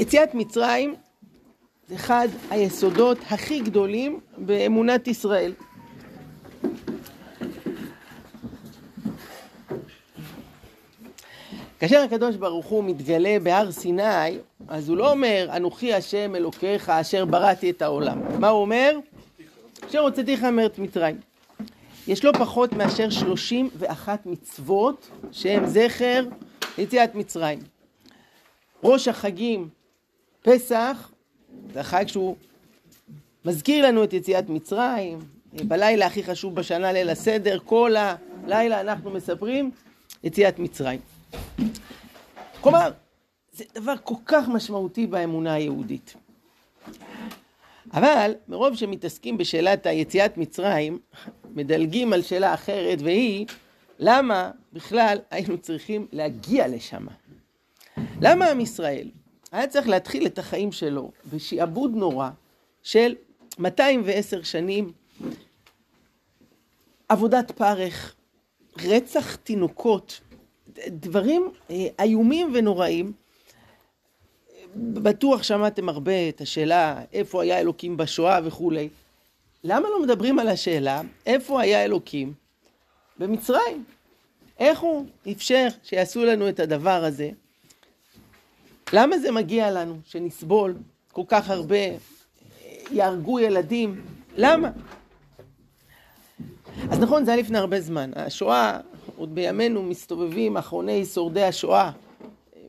יציאת מצרים זה אחד היסודות הכי גדולים באמונת ישראל. כאשר הקדוש ברוך הוא מתגלה בהר סיני, אז הוא לא אומר, אנוכי השם אלוקיך אשר בראתי את העולם. מה הוא אומר? אשר הוצאתיך מארץ מצרים. יש לא פחות מאשר 31 מצוות שהם זכר ליציאת מצרים. ראש החגים, פסח, זה החג שהוא מזכיר לנו את יציאת מצרים, בלילה הכי חשוב בשנה, ליל הסדר, כל הלילה אנחנו מספרים יציאת מצרים. כלומר, זה דבר כל כך משמעותי באמונה היהודית. אבל מרוב שמתעסקים בשאלת היציאת מצרים, מדלגים על שאלה אחרת, והיא, למה בכלל היינו צריכים להגיע לשם? למה עם ישראל היה צריך להתחיל את החיים שלו בשעבוד נורא של 210 שנים, עבודת פרך, רצח תינוקות, דברים אה, איומים ונוראים. בטוח שמעתם הרבה את השאלה איפה היה אלוקים בשואה וכולי. למה לא מדברים על השאלה איפה היה אלוקים במצרים? איך הוא אפשר שיעשו לנו את הדבר הזה? למה זה מגיע לנו שנסבול כל כך הרבה, יהרגו ילדים? למה? אז נכון, זה היה לפני הרבה זמן. השואה, עוד בימינו מסתובבים אחרוני שורדי השואה.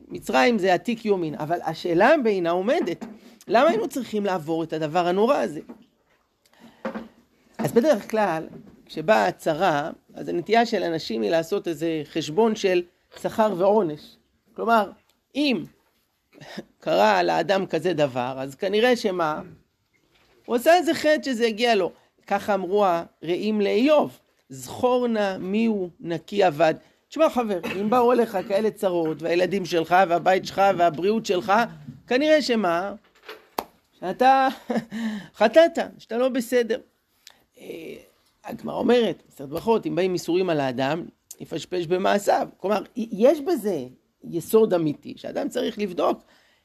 מצרים זה עתיק יומין, אבל השאלה בעינה עומדת. למה היינו צריכים לעבור את הדבר הנורא הזה? אז בדרך כלל, כשבאה הצהרה, אז הנטייה של אנשים היא לעשות איזה חשבון של שכר ועונש. כלומר, אם קרה לאדם כזה דבר, אז כנראה שמה? הוא עשה איזה חטא שזה הגיע לו. ככה אמרו הרעים לאיוב, זכור נא מי הוא נקי אבד. תשמע חבר, אם באו אליך כאלה צרות, והילדים שלך, והבית שלך, והבריאות שלך, כנראה שמה? שאתה חטאת, שאתה לא בסדר. אה, הגמרא אומרת, בסדר ברכות, אם באים איסורים על האדם, יפשפש במעשיו. כלומר, יש בזה יסוד אמיתי, שאדם צריך לבדוק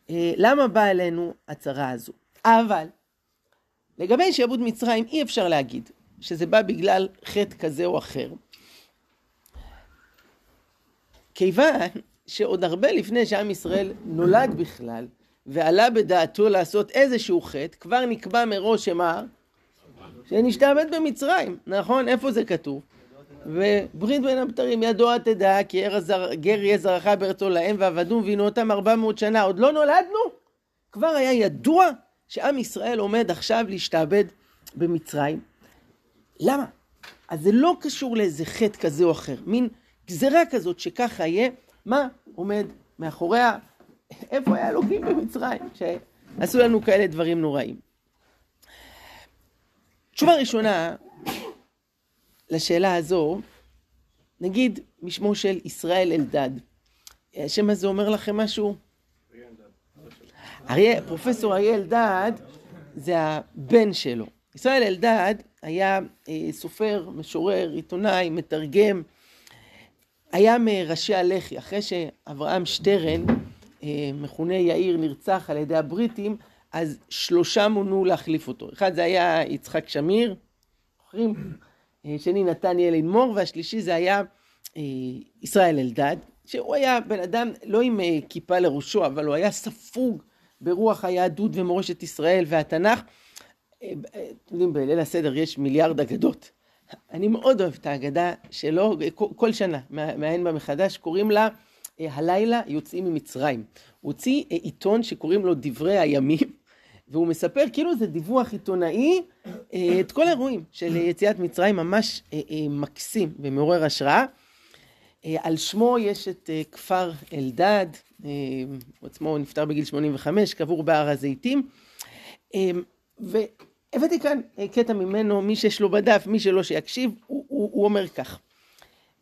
אה, למה באה אלינו הצרה הזו. אבל, לגבי שעבוד מצרים אי אפשר להגיד שזה בא בגלל חטא כזה או אחר. כיוון שעוד הרבה לפני שעם ישראל נולד בכלל, ועלה בדעתו לעשות איזשהו חטא, כבר נקבע מראש שמה? שנשתעבד במצרים, נכון? איפה זה כתוב? וברית בין הבתרים ידוע תדע כי גר יהיה זרעך בארצו להם ועבדום ועינו אותם ארבע מאות שנה. עוד לא נולדנו? כבר היה ידוע שעם ישראל עומד עכשיו להשתעבד במצרים. למה? אז זה לא קשור לאיזה חטא כזה או אחר. מין גזרה כזאת שככה יהיה מה עומד מאחוריה? איפה היה אלוקים במצרים? שעשו לנו כאלה דברים נוראים. תשובה ראשונה לשאלה הזו, נגיד משמו של ישראל אלדד. השם הזה אומר לכם משהו? אריה, פרופסור אריה אלדד זה הבן שלו. ישראל אלדד היה אה, סופר, משורר, עיתונאי, מתרגם, היה מראשי הלח"י, אחרי שאברהם שטרן, אה, מכונה יאיר, נרצח על ידי הבריטים, אז שלושה מונו להחליף אותו. אחד זה היה יצחק שמיר, זוכרים? אה, שני נתניאל אינמור, והשלישי זה היה אה, ישראל אלדד, שהוא היה בן אדם לא עם אה, כיפה לראשו, אבל הוא היה ספוג ברוח היהדות ומורשת ישראל והתנ"ך. אתם יודעים, בליל הסדר יש מיליארד אגדות. אני מאוד אוהב את האגדה שלו, כל שנה, מעיין בה מחדש, קוראים לה הלילה יוצאים ממצרים. הוא הוציא עיתון שקוראים לו דברי הימים, והוא מספר כאילו זה דיווח עיתונאי אה, את כל האירועים של יציאת מצרים ממש אה, אה, מקסים ומעורר השראה. על שמו יש את כפר אלדד, הוא עצמו נפטר בגיל 85, קבור בהר הזיתים. והבאתי כאן קטע ממנו, מי שיש לו בדף, מי שלא שיקשיב, הוא, הוא, הוא אומר כך: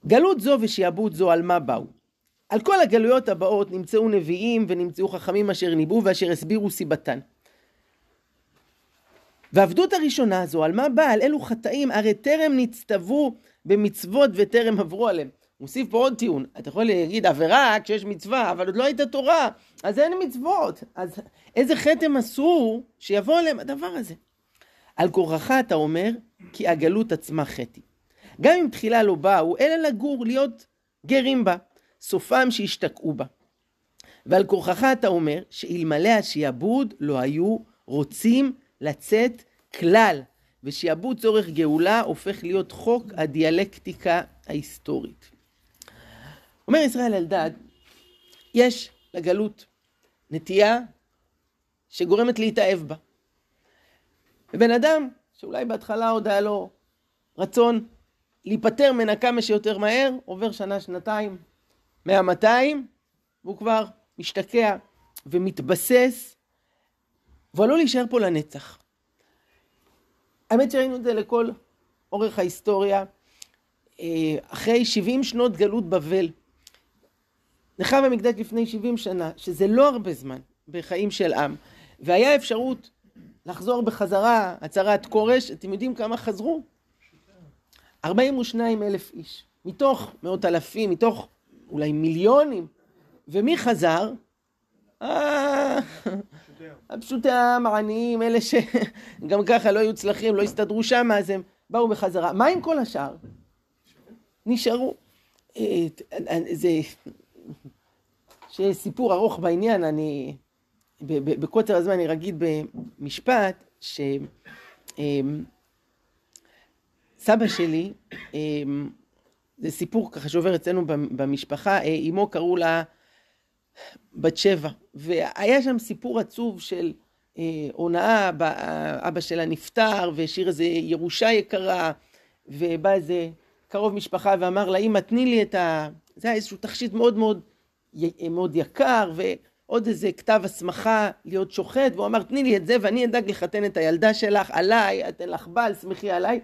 גלות זו ושעבוד זו על מה באו? על כל הגלויות הבאות נמצאו נביאים ונמצאו חכמים אשר ניבאו ואשר הסבירו סיבתן. והעבדות הראשונה הזו, על מה באה? על אלו חטאים, הרי טרם נצטוו במצוות וטרם עברו עליהם. מוסיף פה עוד טיעון. אתה יכול להגיד עבירה כשיש מצווה, אבל עוד לא הייתה תורה, אז אין מצוות. אז איזה חטא הם עשו שיבוא עליהם הדבר הזה? על כורחך אתה אומר, כי הגלות עצמה חטא. גם אם תחילה לא באו, אלא לגור, להיות גרים בה, סופם שישתקעו בה. ועל כורחך אתה אומר, שאלמלא השעבוד לא היו רוצים לצאת כלל, ושעבוד צורך גאולה הופך להיות חוק הדיאלקטיקה ההיסטורית. אומר ישראל אלדד, יש לגלות נטייה שגורמת להתאהב בה. ובן אדם, שאולי בהתחלה עוד היה לו רצון להיפטר ממנה כמה שיותר מהר, עובר שנה, שנתיים, מאה, מאתיים, והוא כבר משתקע ומתבסס, והוא עלול להישאר פה לנצח. האמת שראינו את זה לכל אורך ההיסטוריה. אה, אחרי 70 שנות גלות בבל, נחרב המקדש לפני 70 שנה, שזה לא הרבה זמן בחיים של עם, והיה אפשרות לחזור בחזרה, הצהרת כורש, אתם יודעים כמה חזרו? 42 אלף איש, מתוך מאות אלפים, מתוך אולי מיליונים. ומי חזר? אה, הפשוטי העם, העניים, אלה שגם ככה לא היו צלחים, לא הסתדרו שם, אז הם באו בחזרה. מה עם כל השאר? נשארו. אה, זה... שיש סיפור ארוך בעניין, אני... בקוצר הזמן אני אגיד במשפט, ש... אמ, סבא שלי, אמ, זה סיפור ככה שעובר אצלנו במשפחה, אה, אמו קראו לה בת שבע, והיה שם סיפור עצוב של אה, הונאה, אבא שלה נפטר והשאיר איזה ירושה יקרה, ובא איזה קרוב משפחה ואמר לה, אמא תני לי את ה... זה היה איזשהו תכשיט מאוד מאוד, מאוד יקר, ועוד איזה כתב הסמכה להיות שוחט, והוא אמר תני לי את זה ואני אדאג לחתן את הילדה שלך עליי, אתן לך בעל, שמחי עליי.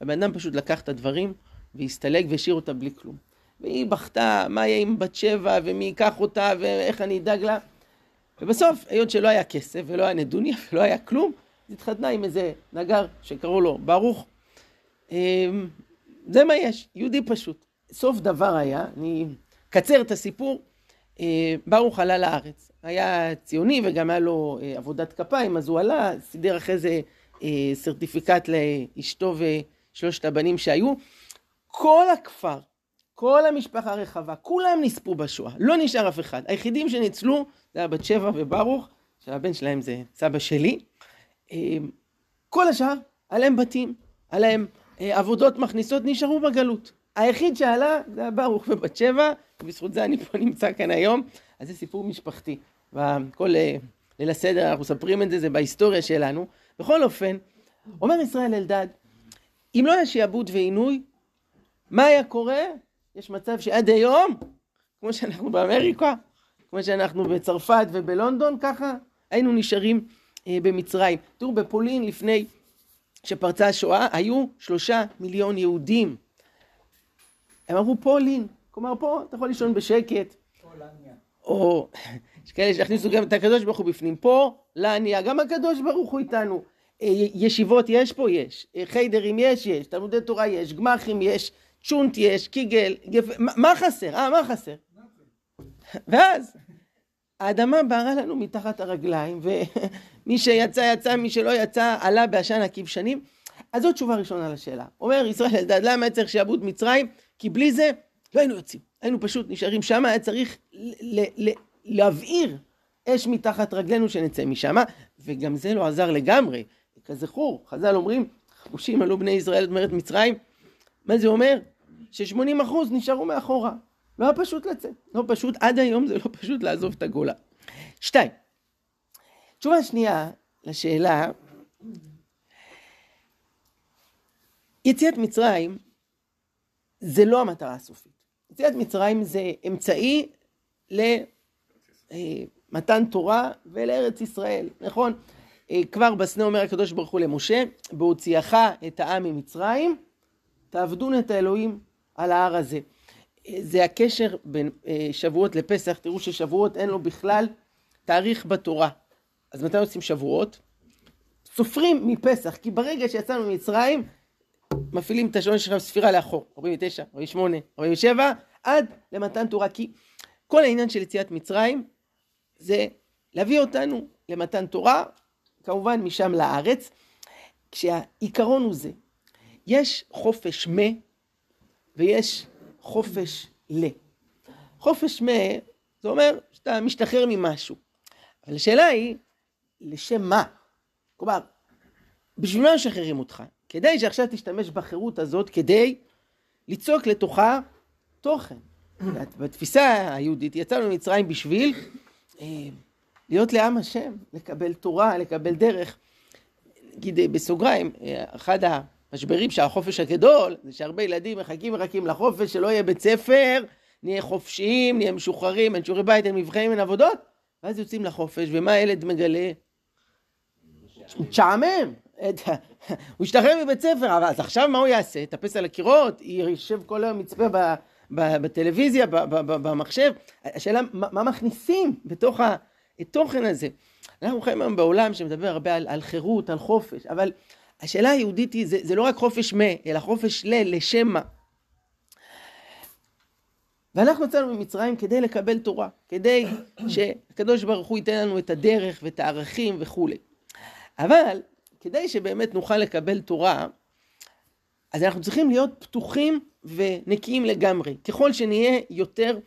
הבן אדם פשוט לקח את הדברים והסתלק והשאיר אותה בלי כלום. והיא בכתה, מה יהיה עם בת שבע, ומי ייקח אותה, ואיך אני אדאג לה. ובסוף, היות שלא היה כסף, ולא היה נדוניה, ולא היה כלום, היא התחתנה עם איזה נגר שקראו לו ברוך. אמ, זה מה יש, יהודי פשוט. סוף דבר היה, אני אקצר את הסיפור, אה, ברוך עלה לארץ. היה ציוני וגם היה לו אה, עבודת כפיים, אז הוא עלה, סידר אחרי זה אה, סרטיפיקט לאשתו ושלושת הבנים שהיו. כל הכפר, כל המשפחה הרחבה, כולם נספו בשואה, לא נשאר אף אחד. היחידים שניצלו זה היה בת שבע וברוך, שהבן שלהם זה סבא שלי. אמ, כל השאר, עליהם בתים, עליהם אה, עבודות מכניסות, נשארו בגלות. היחיד שעלה זה היה ברוך ובת שבע, ובזכות זה אני פה נמצא כאן היום. אז זה סיפור משפחתי. וכל אה, ליל הסדר אנחנו מספרים את זה, זה בהיסטוריה שלנו. בכל אופן, אומר ישראל אלדד, אם לא היה שעבוד ועינוי, מה היה קורה? יש מצב שעד היום, כמו שאנחנו באמריקה, כמו שאנחנו בצרפת ובלונדון, ככה היינו נשארים אה, במצרים. תראו, בפולין לפני שפרצה השואה, היו שלושה מיליון יהודים. הם אמרו פולין, כלומר פה אתה יכול לישון בשקט. פולניה. או, יש כאלה שהכניסו גם את הקדוש ברוך הוא בפנים. פה, לניה, גם הקדוש ברוך הוא איתנו. אה, ישיבות יש פה? יש. אה, חיידרים יש? יש. תלמודי תורה יש. גמחים יש. צ'ונט יש, קיגל, גפ... מה, חסר? אה, מה חסר? ואז האדמה בערה לנו מתחת הרגליים, ומי שיצא יצא, מי שלא יצא עלה בעשן עקיב שנים. אז זו תשובה ראשונה לשאלה. אומר ישראל אלדד, למה היה צריך שיעבוד מצרים? כי בלי זה לא היינו יוצאים. היינו פשוט נשארים שם, היה צריך להבעיר אש מתחת רגלינו שנצא משם, וגם זה לא עזר לגמרי. כזכור, חז"ל אומרים, חבושים עלו בני ישראל את מרד מצרים. מה זה אומר? ש-80% נשארו מאחורה. לא היה פשוט לצאת. לא פשוט, עד היום זה לא פשוט לעזוב את הגולה. שתיים, תשובה שנייה לשאלה, יציאת מצרים זה לא המטרה הסופית. יציאת מצרים זה אמצעי למתן תורה ולארץ ישראל, נכון? אה, כבר בסנה אומר הקדוש ברוך הוא למשה, בהוציאך את העם ממצרים, תעבדון את האלוהים על ההר הזה. זה הקשר בין אה, שבועות לפסח, תראו ששבועות אין לו בכלל תאריך בתורה. אז מתי עושים שבועות? סופרים מפסח, כי ברגע שיצאנו ממצרים, מפעילים את השעון שלך ספירה לאחור, 49, 48, 47, עד למתן תורה, כי כל העניין של יציאת מצרים זה להביא אותנו למתן תורה, כמובן משם לארץ, כשהעיקרון הוא זה, יש חופש מה ויש חופש ל. חופש מה, זה אומר שאתה משתחרר ממשהו. אבל השאלה היא, לשם מה? כלומר, בשביל מה משחררים אותך? כדי שעכשיו תשתמש בחירות הזאת כדי ליצוק לתוכה תוכן. בתפיסה היהודית יצאנו ממצרים בשביל אה, להיות לעם השם, לקבל תורה, לקבל דרך. נגיד אה, בסוגריים, אה, אחד המשברים של החופש הגדול, זה שהרבה ילדים מחכים מחכים לחופש, שלא יהיה בית ספר, נהיה חופשיים, נהיה משוחררים, אין שיעורי בית, אין מבחנים, אין עבודות, ואז יוצאים לחופש, ומה הילד מגלה? משעמם. הוא השתחרר מבית ספר, אז עכשיו מה הוא יעשה? יטפס על הקירות? יושב כל היום מצפה בטלוויזיה, במחשב? השאלה, מה מכניסים בתוך התוכן הזה? אנחנו חיים היום בעולם שמדבר הרבה על חירות, על חופש, אבל השאלה היהודית היא, זה, זה לא רק חופש מה, אלא חופש ל, לשם מה. ואנחנו יצאנו ממצרים כדי לקבל תורה, כדי שהקדוש ברוך הוא ייתן לנו את הדרך ואת הערכים וכולי. אבל כדי שבאמת נוכל לקבל תורה, אז אנחנו צריכים להיות פתוחים ונקיים לגמרי. ככל שנהיה יותר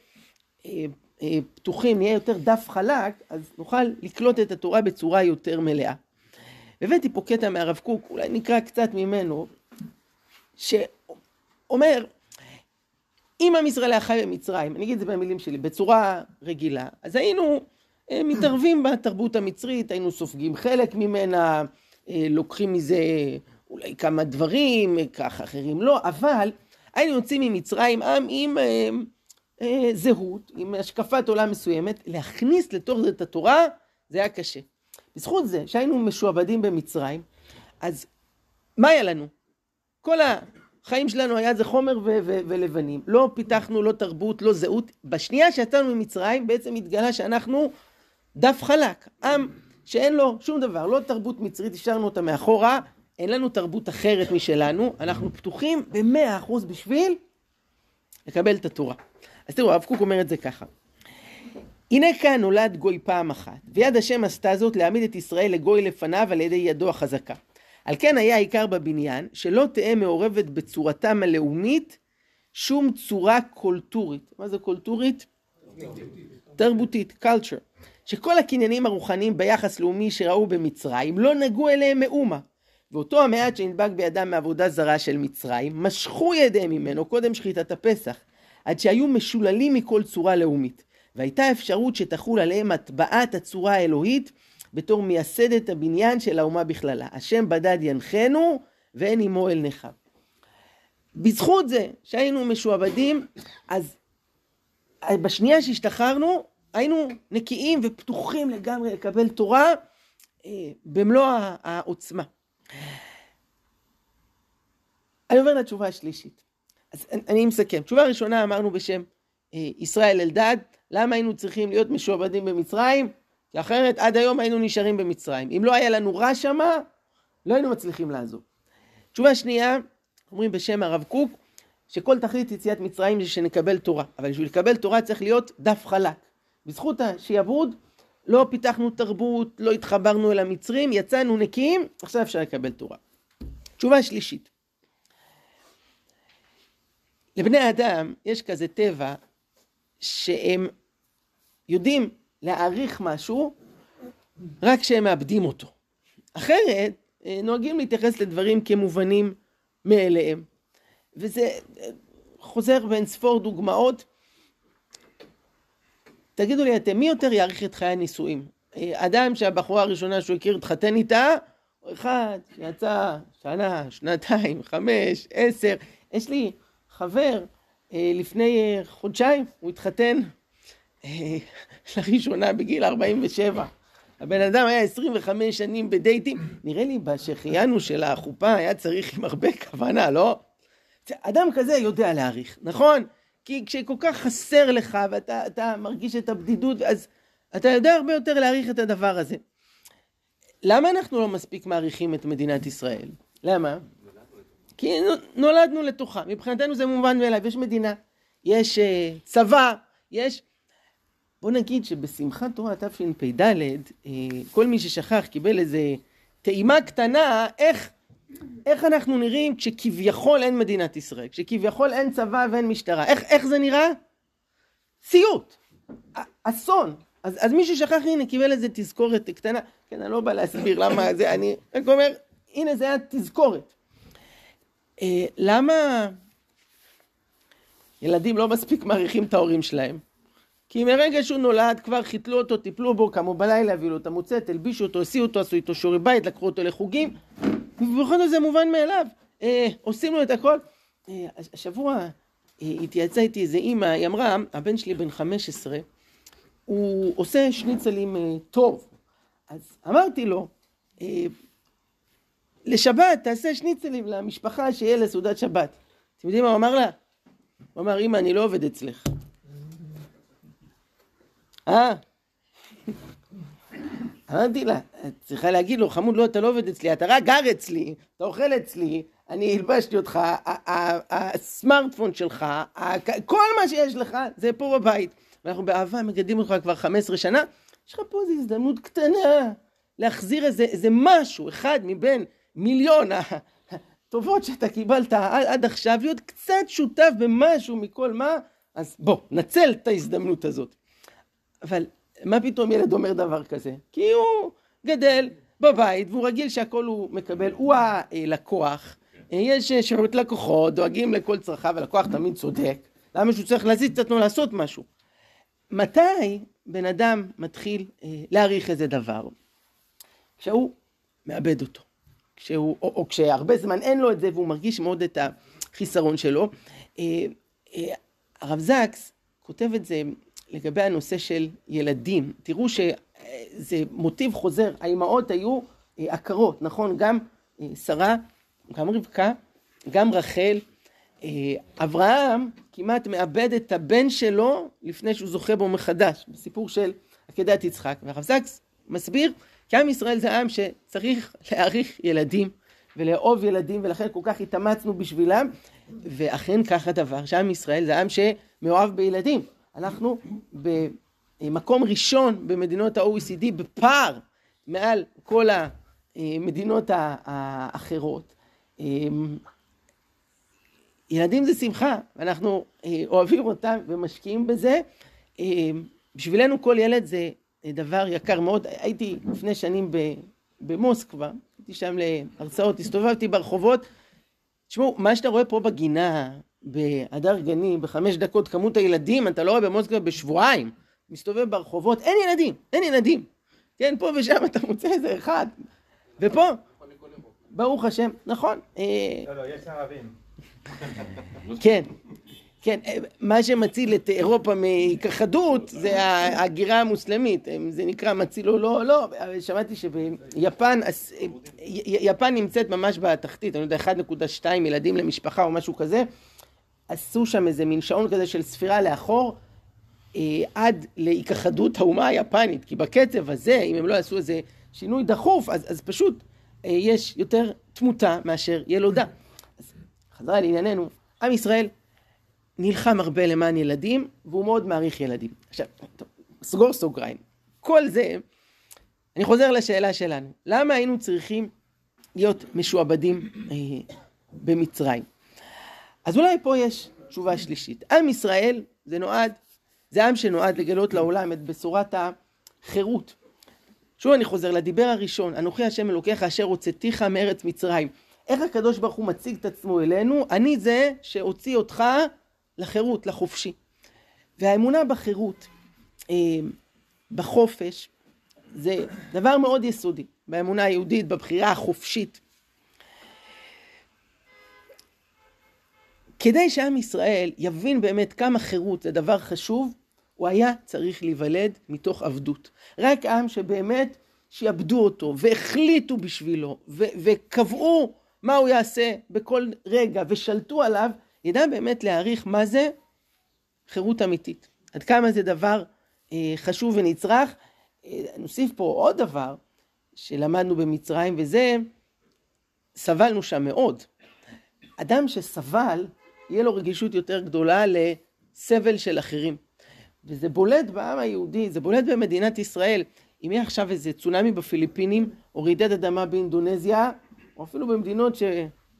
אה, אה, פתוחים, נהיה יותר דף חלק, אז נוכל לקלוט את התורה בצורה יותר מלאה. הבאתי פה קטע מהרב קוק, אולי נקרא קצת ממנו, שאומר, אם עם ישראל היה חי במצרים, אני אגיד את זה במילים שלי, בצורה רגילה, אז היינו אה, מתערבים בתרבות המצרית, היינו סופגים חלק ממנה, אה, לוקחים מזה אולי כמה דברים, ככה אחרים לא, אבל היינו יוצאים ממצרים עם עם אה, אה, זהות, עם השקפת עולם מסוימת, להכניס לתוך זה את התורה, זה היה קשה. בזכות זה שהיינו משועבדים במצרים, אז מה היה לנו? כל החיים שלנו היה זה חומר ו- ו- ולבנים. לא פיתחנו לא תרבות, לא זהות. בשנייה שיצאנו ממצרים בעצם התגלה שאנחנו דף חלק. עם שאין לו שום דבר, לא תרבות מצרית, השארנו אותה מאחורה, אין לנו תרבות אחרת משלנו, אנחנו פתוחים במאה אחוז בשביל לקבל את התורה. אז תראו, הרב קוק אומר את זה ככה. הנה כאן נולד גוי פעם אחת, ויד השם עשתה זאת להעמיד את ישראל לגוי לפניו על ידי ידו החזקה. על כן היה העיקר בבניין, שלא תהא מעורבת בצורתם הלאומית שום צורה קולטורית. מה זה קולטורית? תרבותית, culture. שכל הקניינים הרוחניים ביחס לאומי שראו במצרים לא נגעו אליהם מאומה. ואותו המעט שנדבק בידם מעבודה זרה של מצרים, משכו ידיהם ממנו קודם שחיטת הפסח, עד שהיו משוללים מכל צורה לאומית. והייתה אפשרות שתחול עליהם הטבעת הצורה האלוהית בתור מייסדת הבניין של האומה בכללה. השם בדד ינחנו ואין עמו אל נכיו. בזכות זה שהיינו משועבדים, אז בשנייה שהשתחררנו, היינו נקיים ופתוחים לגמרי לקבל תורה אה, במלוא העוצמה. אני עובר לתשובה השלישית. אז אני, מסכם. תשובה ראשונה אמרנו בשם ישראל אלדד, למה היינו צריכים להיות משועבדים במצרים? כי אחרת עד היום היינו נשארים במצרים. אם לא היה לנו רע שמה, לא היינו מצליחים לעזוב. תשובה שנייה, אומרים בשם הרב קוק, שכל תכלית יציאת מצרים זה שנקבל תורה. אבל בשביל לקבל תורה צריך להיות דף חלק. בזכות השיעבוד לא פיתחנו תרבות, לא התחברנו אל המצרים, יצאנו נקיים, עכשיו אפשר לקבל תורה. תשובה שלישית. לבני אדם יש כזה טבע שהם יודעים להעריך משהו רק כשהם מאבדים אותו. אחרת אה, נוהגים להתייחס לדברים כמובנים מאליהם. וזה אה, חוזר באין ספור דוגמאות תגידו לי אתם, מי יותר יאריך את חיי הנישואים? אה, אדם שהבחורה הראשונה שהוא הכיר התחתן איתה, או אחד שיצא שנה, שנתיים, חמש, עשר. יש לי חבר לפני אה, חודשיים, הוא התחתן לראשונה בגיל 47. הבן אדם היה 25 שנים בדייטים, נראה לי בשהחיינו של החופה היה צריך עם הרבה כוונה, לא? אדם כזה יודע להעריך, נכון? כי כשכל כך חסר לך ואתה מרגיש את הבדידות, אז אתה יודע הרבה יותר להעריך את הדבר הזה. למה אנחנו לא מספיק מעריכים את מדינת ישראל? למה? כי נולדנו לתוכה, מבחינתנו זה מובן מאליו, יש מדינה, יש אה, צבא, יש... בוא נגיד שבשמחת תורה תשפ"ד, אה, כל מי ששכח קיבל איזה טעימה קטנה, איך, איך אנחנו נראים כשכביכול אין מדינת ישראל, כשכביכול אין צבא ואין משטרה, איך, איך זה נראה? סיוט, אסון. אז, אז מי ששכח, הנה, קיבל איזה תזכורת קטנה. כן, אני לא בא להסביר למה זה, אני רק אומר, הנה, זה היה תזכורת. אה, למה ילדים לא מספיק מעריכים את ההורים שלהם? כי מרגע שהוא נולד כבר חיתלו אותו, טיפלו בו, קמו בלילה, הביאו לו את המוצאת, הלבישו אותו, הסיעו אותו, עשו איתו שיעורי בית, לקחו אותו לחוגים, ובכל זאת זה מובן מאליו. אה, עושים לו את הכל. אה, השבוע אה, התייעצה איתי איזה אימא, היא אמרה, הבן שלי בן 15, הוא עושה שניצלים אה, טוב. אז אמרתי לו, אה, לשבת תעשה שניצלים למשפחה שיהיה לסעודת שבת. אתם יודעים מה הוא אמר לה? הוא אמר, אמא, אני לא עובד אצלך. אה? אמרתי לה, את צריכה להגיד לו, חמוד, לא, אתה לא עובד אצלי, אתה רק גר אצלי, אתה אוכל אצלי, אני הלבשתי אותך, הסמארטפון שלך, כל מה שיש לך זה פה בבית. ואנחנו באהבה מגדלים אותך כבר 15 שנה, יש לך פה איזו הזדמנות קטנה להחזיר איזה, איזה משהו, אחד מבין מיליון הטובות שאתה קיבלת עד, עכשיו, להיות קצת שותף במשהו מכל מה, אז בוא, נצל את ההזדמנות הזאת. אבל מה פתאום ילד אומר דבר כזה? כי הוא גדל בבית והוא רגיל שהכל הוא מקבל, הוא הלקוח, יש שירות לקוחות, דואגים לכל צרכיו, הלקוח תמיד צודק, למה שהוא צריך להזיז את עצמו לעשות משהו? מתי בן אדם מתחיל אה, להעריך איזה דבר? כשהוא מאבד אותו, כשהוא, או, או כשהרבה זמן אין לו את זה והוא מרגיש מאוד את החיסרון שלו. אה, אה, הרב זקס כותב את זה לגבי הנושא של ילדים. תראו שזה מוטיב חוזר, האימהות היו אה, עקרות, נכון? גם שרה, גם רבקה, גם רחל. אברהם כמעט מאבד את הבן שלו לפני שהוא זוכה בו מחדש, בסיפור של עקדת יצחק. והרב זקס מסביר כי עם ישראל זה עם שצריך להעריך ילדים ולאהוב ילדים ולכן כל כך התאמצנו בשבילם ואכן כך הדבר שעם ישראל זה עם שמאוהב בילדים. אנחנו במקום ראשון במדינות ה-OECD בפער מעל כל המדינות האחרות. ילדים זה שמחה, ואנחנו אוהבים אותם ומשקיעים בזה. בשבילנו כל ילד זה דבר יקר מאוד. הייתי לפני שנים במוסקבה, הייתי שם להרצאות, הסתובבתי ברחובות. תשמעו, מה שאתה רואה פה בגינה, בהדר גני, בחמש דקות, כמות הילדים, אתה לא רואה במוסקבה בשבועיים, מסתובב ברחובות, אין ילדים, אין ילדים. כן, פה ושם אתה מוצא איזה אחד. ופה, ברוך השם, נכון. לא, לא, יש ערבים. כן, כן, מה שמציל את אירופה מהיכחדות זה ההגירה המוסלמית, זה נקרא מציל או לא, לא, שמעתי שביפן, יפן נמצאת ממש בתחתית, אני יודע, 1.2 ילדים למשפחה או משהו כזה, עשו שם איזה מין שעון כזה של ספירה לאחור אה, עד להיכחדות האומה היפנית, כי בקצב הזה, אם הם לא יעשו איזה שינוי דחוף, אז, אז פשוט אה, יש יותר תמותה מאשר ילודה. אז חזרה לענייננו, עם ישראל נלחם הרבה למען ילדים, והוא מאוד מעריך ילדים. עכשיו, טוב, סגור סוגריים. כל זה, אני חוזר לשאלה שלנו, למה היינו צריכים להיות משועבדים אה, במצרים? אז אולי פה יש תשובה שלישית. עם ישראל זה נועד, זה עם שנועד לגלות לעולם את בשורת החירות. שוב אני חוזר לדיבר הראשון, אנוכי השם אלוקיך אשר הוצאתיך מארץ מצרים. איך הקדוש ברוך הוא מציג את עצמו אלינו? אני זה שהוציא אותך לחירות, לחופשי. והאמונה בחירות, אה, בחופש, זה דבר מאוד יסודי באמונה היהודית, בבחירה החופשית. כדי שעם ישראל יבין באמת כמה חירות זה דבר חשוב, הוא היה צריך להיוולד מתוך עבדות. רק עם שבאמת שיעבדו אותו והחליטו בשבילו ו- וקבעו מה הוא יעשה בכל רגע ושלטו עליו, ידע באמת להעריך מה זה חירות אמיתית. עד כמה זה דבר אה, חשוב ונצרך. אה, נוסיף פה עוד דבר שלמדנו במצרים וזה, סבלנו שם מאוד. אדם שסבל יהיה לו רגישות יותר גדולה סבל של אחרים. וזה בולט בעם היהודי, זה בולט במדינת ישראל. אם יהיה עכשיו איזה צונאמי בפיליפינים, או רעידת אדמה באינדונזיה, או אפילו במדינות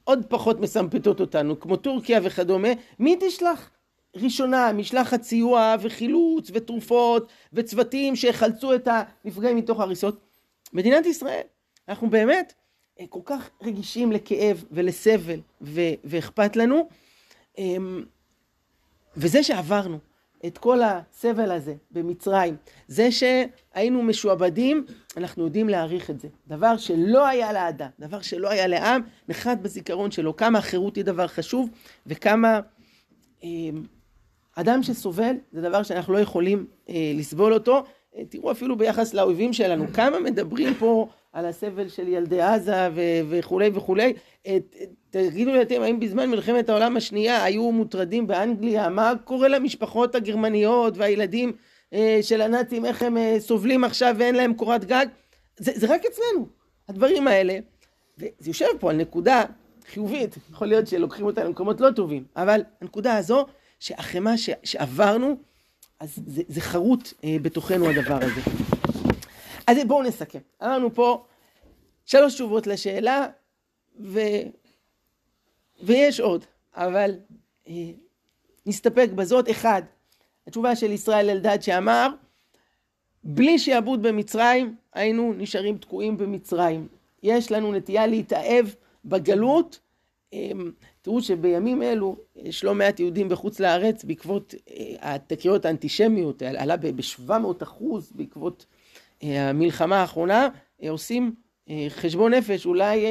שעוד פחות מסמפתות אותנו, כמו טורקיה וכדומה, מי תשלח? ראשונה, משלחת סיוע וחילוץ ותרופות וצוותים שיחלצו את הנפגעים מתוך הריסות. מדינת ישראל, אנחנו באמת אה, כל כך רגישים לכאב ולסבל ו- ואכפת לנו. אמ, וזה שעברנו את כל הסבל הזה במצרים, זה שהיינו משועבדים, אנחנו יודעים להעריך את זה. דבר שלא היה לאדם, דבר שלא היה לעם, נחת בזיכרון שלו כמה החירות היא דבר חשוב וכמה אמ, אדם שסובל זה דבר שאנחנו לא יכולים אה, לסבול אותו. אה, תראו אפילו ביחס לאויבים שלנו, כמה מדברים פה על הסבל של ילדי עזה וכולי וכולי. אה, תגידו לי אתם, האם בזמן מלחמת העולם השנייה היו מוטרדים באנגליה? מה קורה למשפחות הגרמניות והילדים אה, של הנאצים, איך הם אה, סובלים עכשיו ואין להם קורת גג? זה, זה רק אצלנו, הדברים האלה. וזה יושב פה על נקודה חיובית, יכול להיות שלוקחים אותה למקומות לא טובים, אבל הנקודה הזו שאחרי מה שעברנו, אז זה, זה חרוט אה, בתוכנו הדבר הזה. אז בואו נסכם. אמרנו פה שלוש תשובות לשאלה, ו... ויש עוד, אבל אה, נסתפק בזאת. אחד, התשובה של ישראל אלדד שאמר, בלי שעבוד במצרים, היינו נשארים תקועים במצרים. יש לנו נטייה להתאהב בגלות, אמ, תראו שבימים אלו יש לא מעט יהודים בחוץ לארץ בעקבות אה, התקריות האנטישמיות, עלה ב-700 אחוז בעקבות אה, המלחמה האחרונה, אה, עושים חשבון נפש, אולי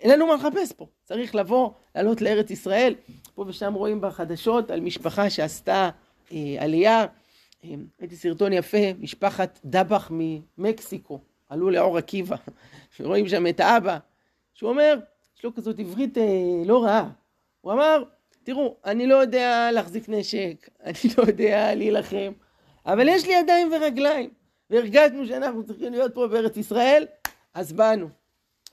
אין לנו מה לחפש פה, צריך לבוא, לעלות לארץ ישראל. פה ושם רואים בחדשות על משפחה שעשתה עלייה, ראיתי סרטון יפה, משפחת דבח ממקסיקו, עלו לאור עקיבא, ורואים שם את האבא, שהוא אומר, יש לו כזאת עברית אה, לא רעה. הוא אמר, תראו, אני לא יודע להחזיק נשק, אני לא יודע להילחם, אבל יש לי ידיים ורגליים, והרגשנו שאנחנו צריכים להיות פה בארץ ישראל, אז באנו.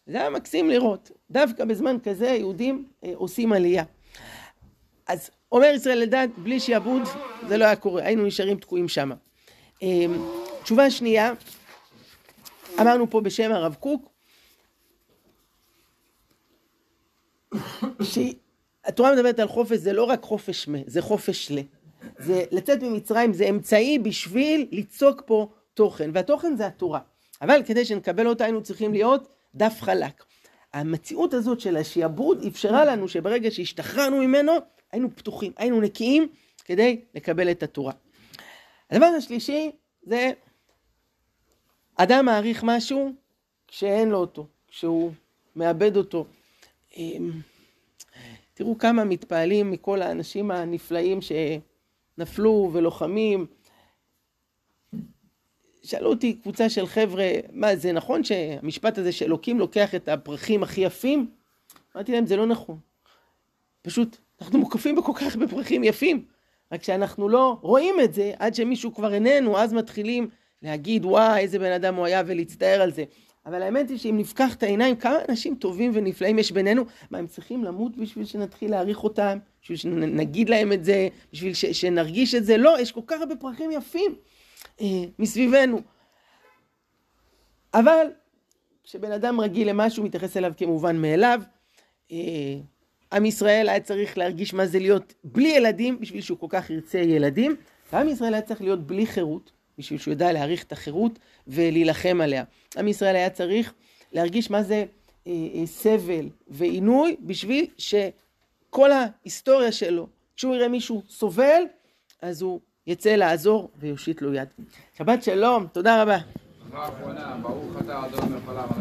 זה היה מקסים לראות. דווקא בזמן כזה יהודים אה, עושים עלייה. אז אומר ישראל אלדד, בלי שיעבוד זה לא היה קורה, היינו נשארים תקועים שם. אה, תשובה שנייה, אמרנו פה בשם הרב קוק, שהתורה מדברת על חופש, זה לא רק חופש מה, זה חופש ל. זה לצאת ממצרים זה אמצעי בשביל ליצוק פה תוכן, והתוכן זה התורה. אבל כדי שנקבל אותה היינו צריכים להיות דף חלק. המציאות הזאת של השעבוד אפשרה לנו שברגע שהשתחררנו ממנו, היינו פתוחים, היינו נקיים כדי לקבל את התורה. הדבר השלישי זה אדם מעריך משהו כשאין לו אותו, כשהוא מאבד אותו. אמ, תראו כמה מתפעלים מכל האנשים הנפלאים שנפלו ולוחמים. שאלו אותי קבוצה של חבר'ה, מה זה נכון שהמשפט הזה שאלוקים לוקח את הפרחים הכי יפים? אמרתי להם זה לא נכון. פשוט אנחנו מוקפים בכל כך הרבה פרחים יפים, רק שאנחנו לא רואים את זה עד שמישהו כבר איננו, אז מתחילים להגיד וואי איזה בן אדם הוא היה ולהצטער על זה. אבל האמת היא שאם נפקח את העיניים, כמה אנשים טובים ונפלאים יש בינינו, מה, הם צריכים למות בשביל שנתחיל להעריך אותם? בשביל שנגיד להם את זה? בשביל ש, שנרגיש את זה? לא, יש כל כך הרבה פרחים יפים אה, מסביבנו. אבל כשבן אדם רגיל למשהו, מתייחס אליו כמובן מאליו. אה, עם ישראל היה צריך להרגיש מה זה להיות בלי ילדים, בשביל שהוא כל כך ירצה ילדים, ועם ישראל היה צריך להיות בלי חירות. בשביל שהוא ידע להעריך את החירות ולהילחם עליה. עם ישראל היה צריך להרגיש מה זה אה, אה, סבל ועינוי בשביל שכל ההיסטוריה שלו, כשהוא יראה מישהו סובל, אז הוא יצא לעזור ויושיט לו יד. שבת שלום, תודה רבה. ברוך אתה אדון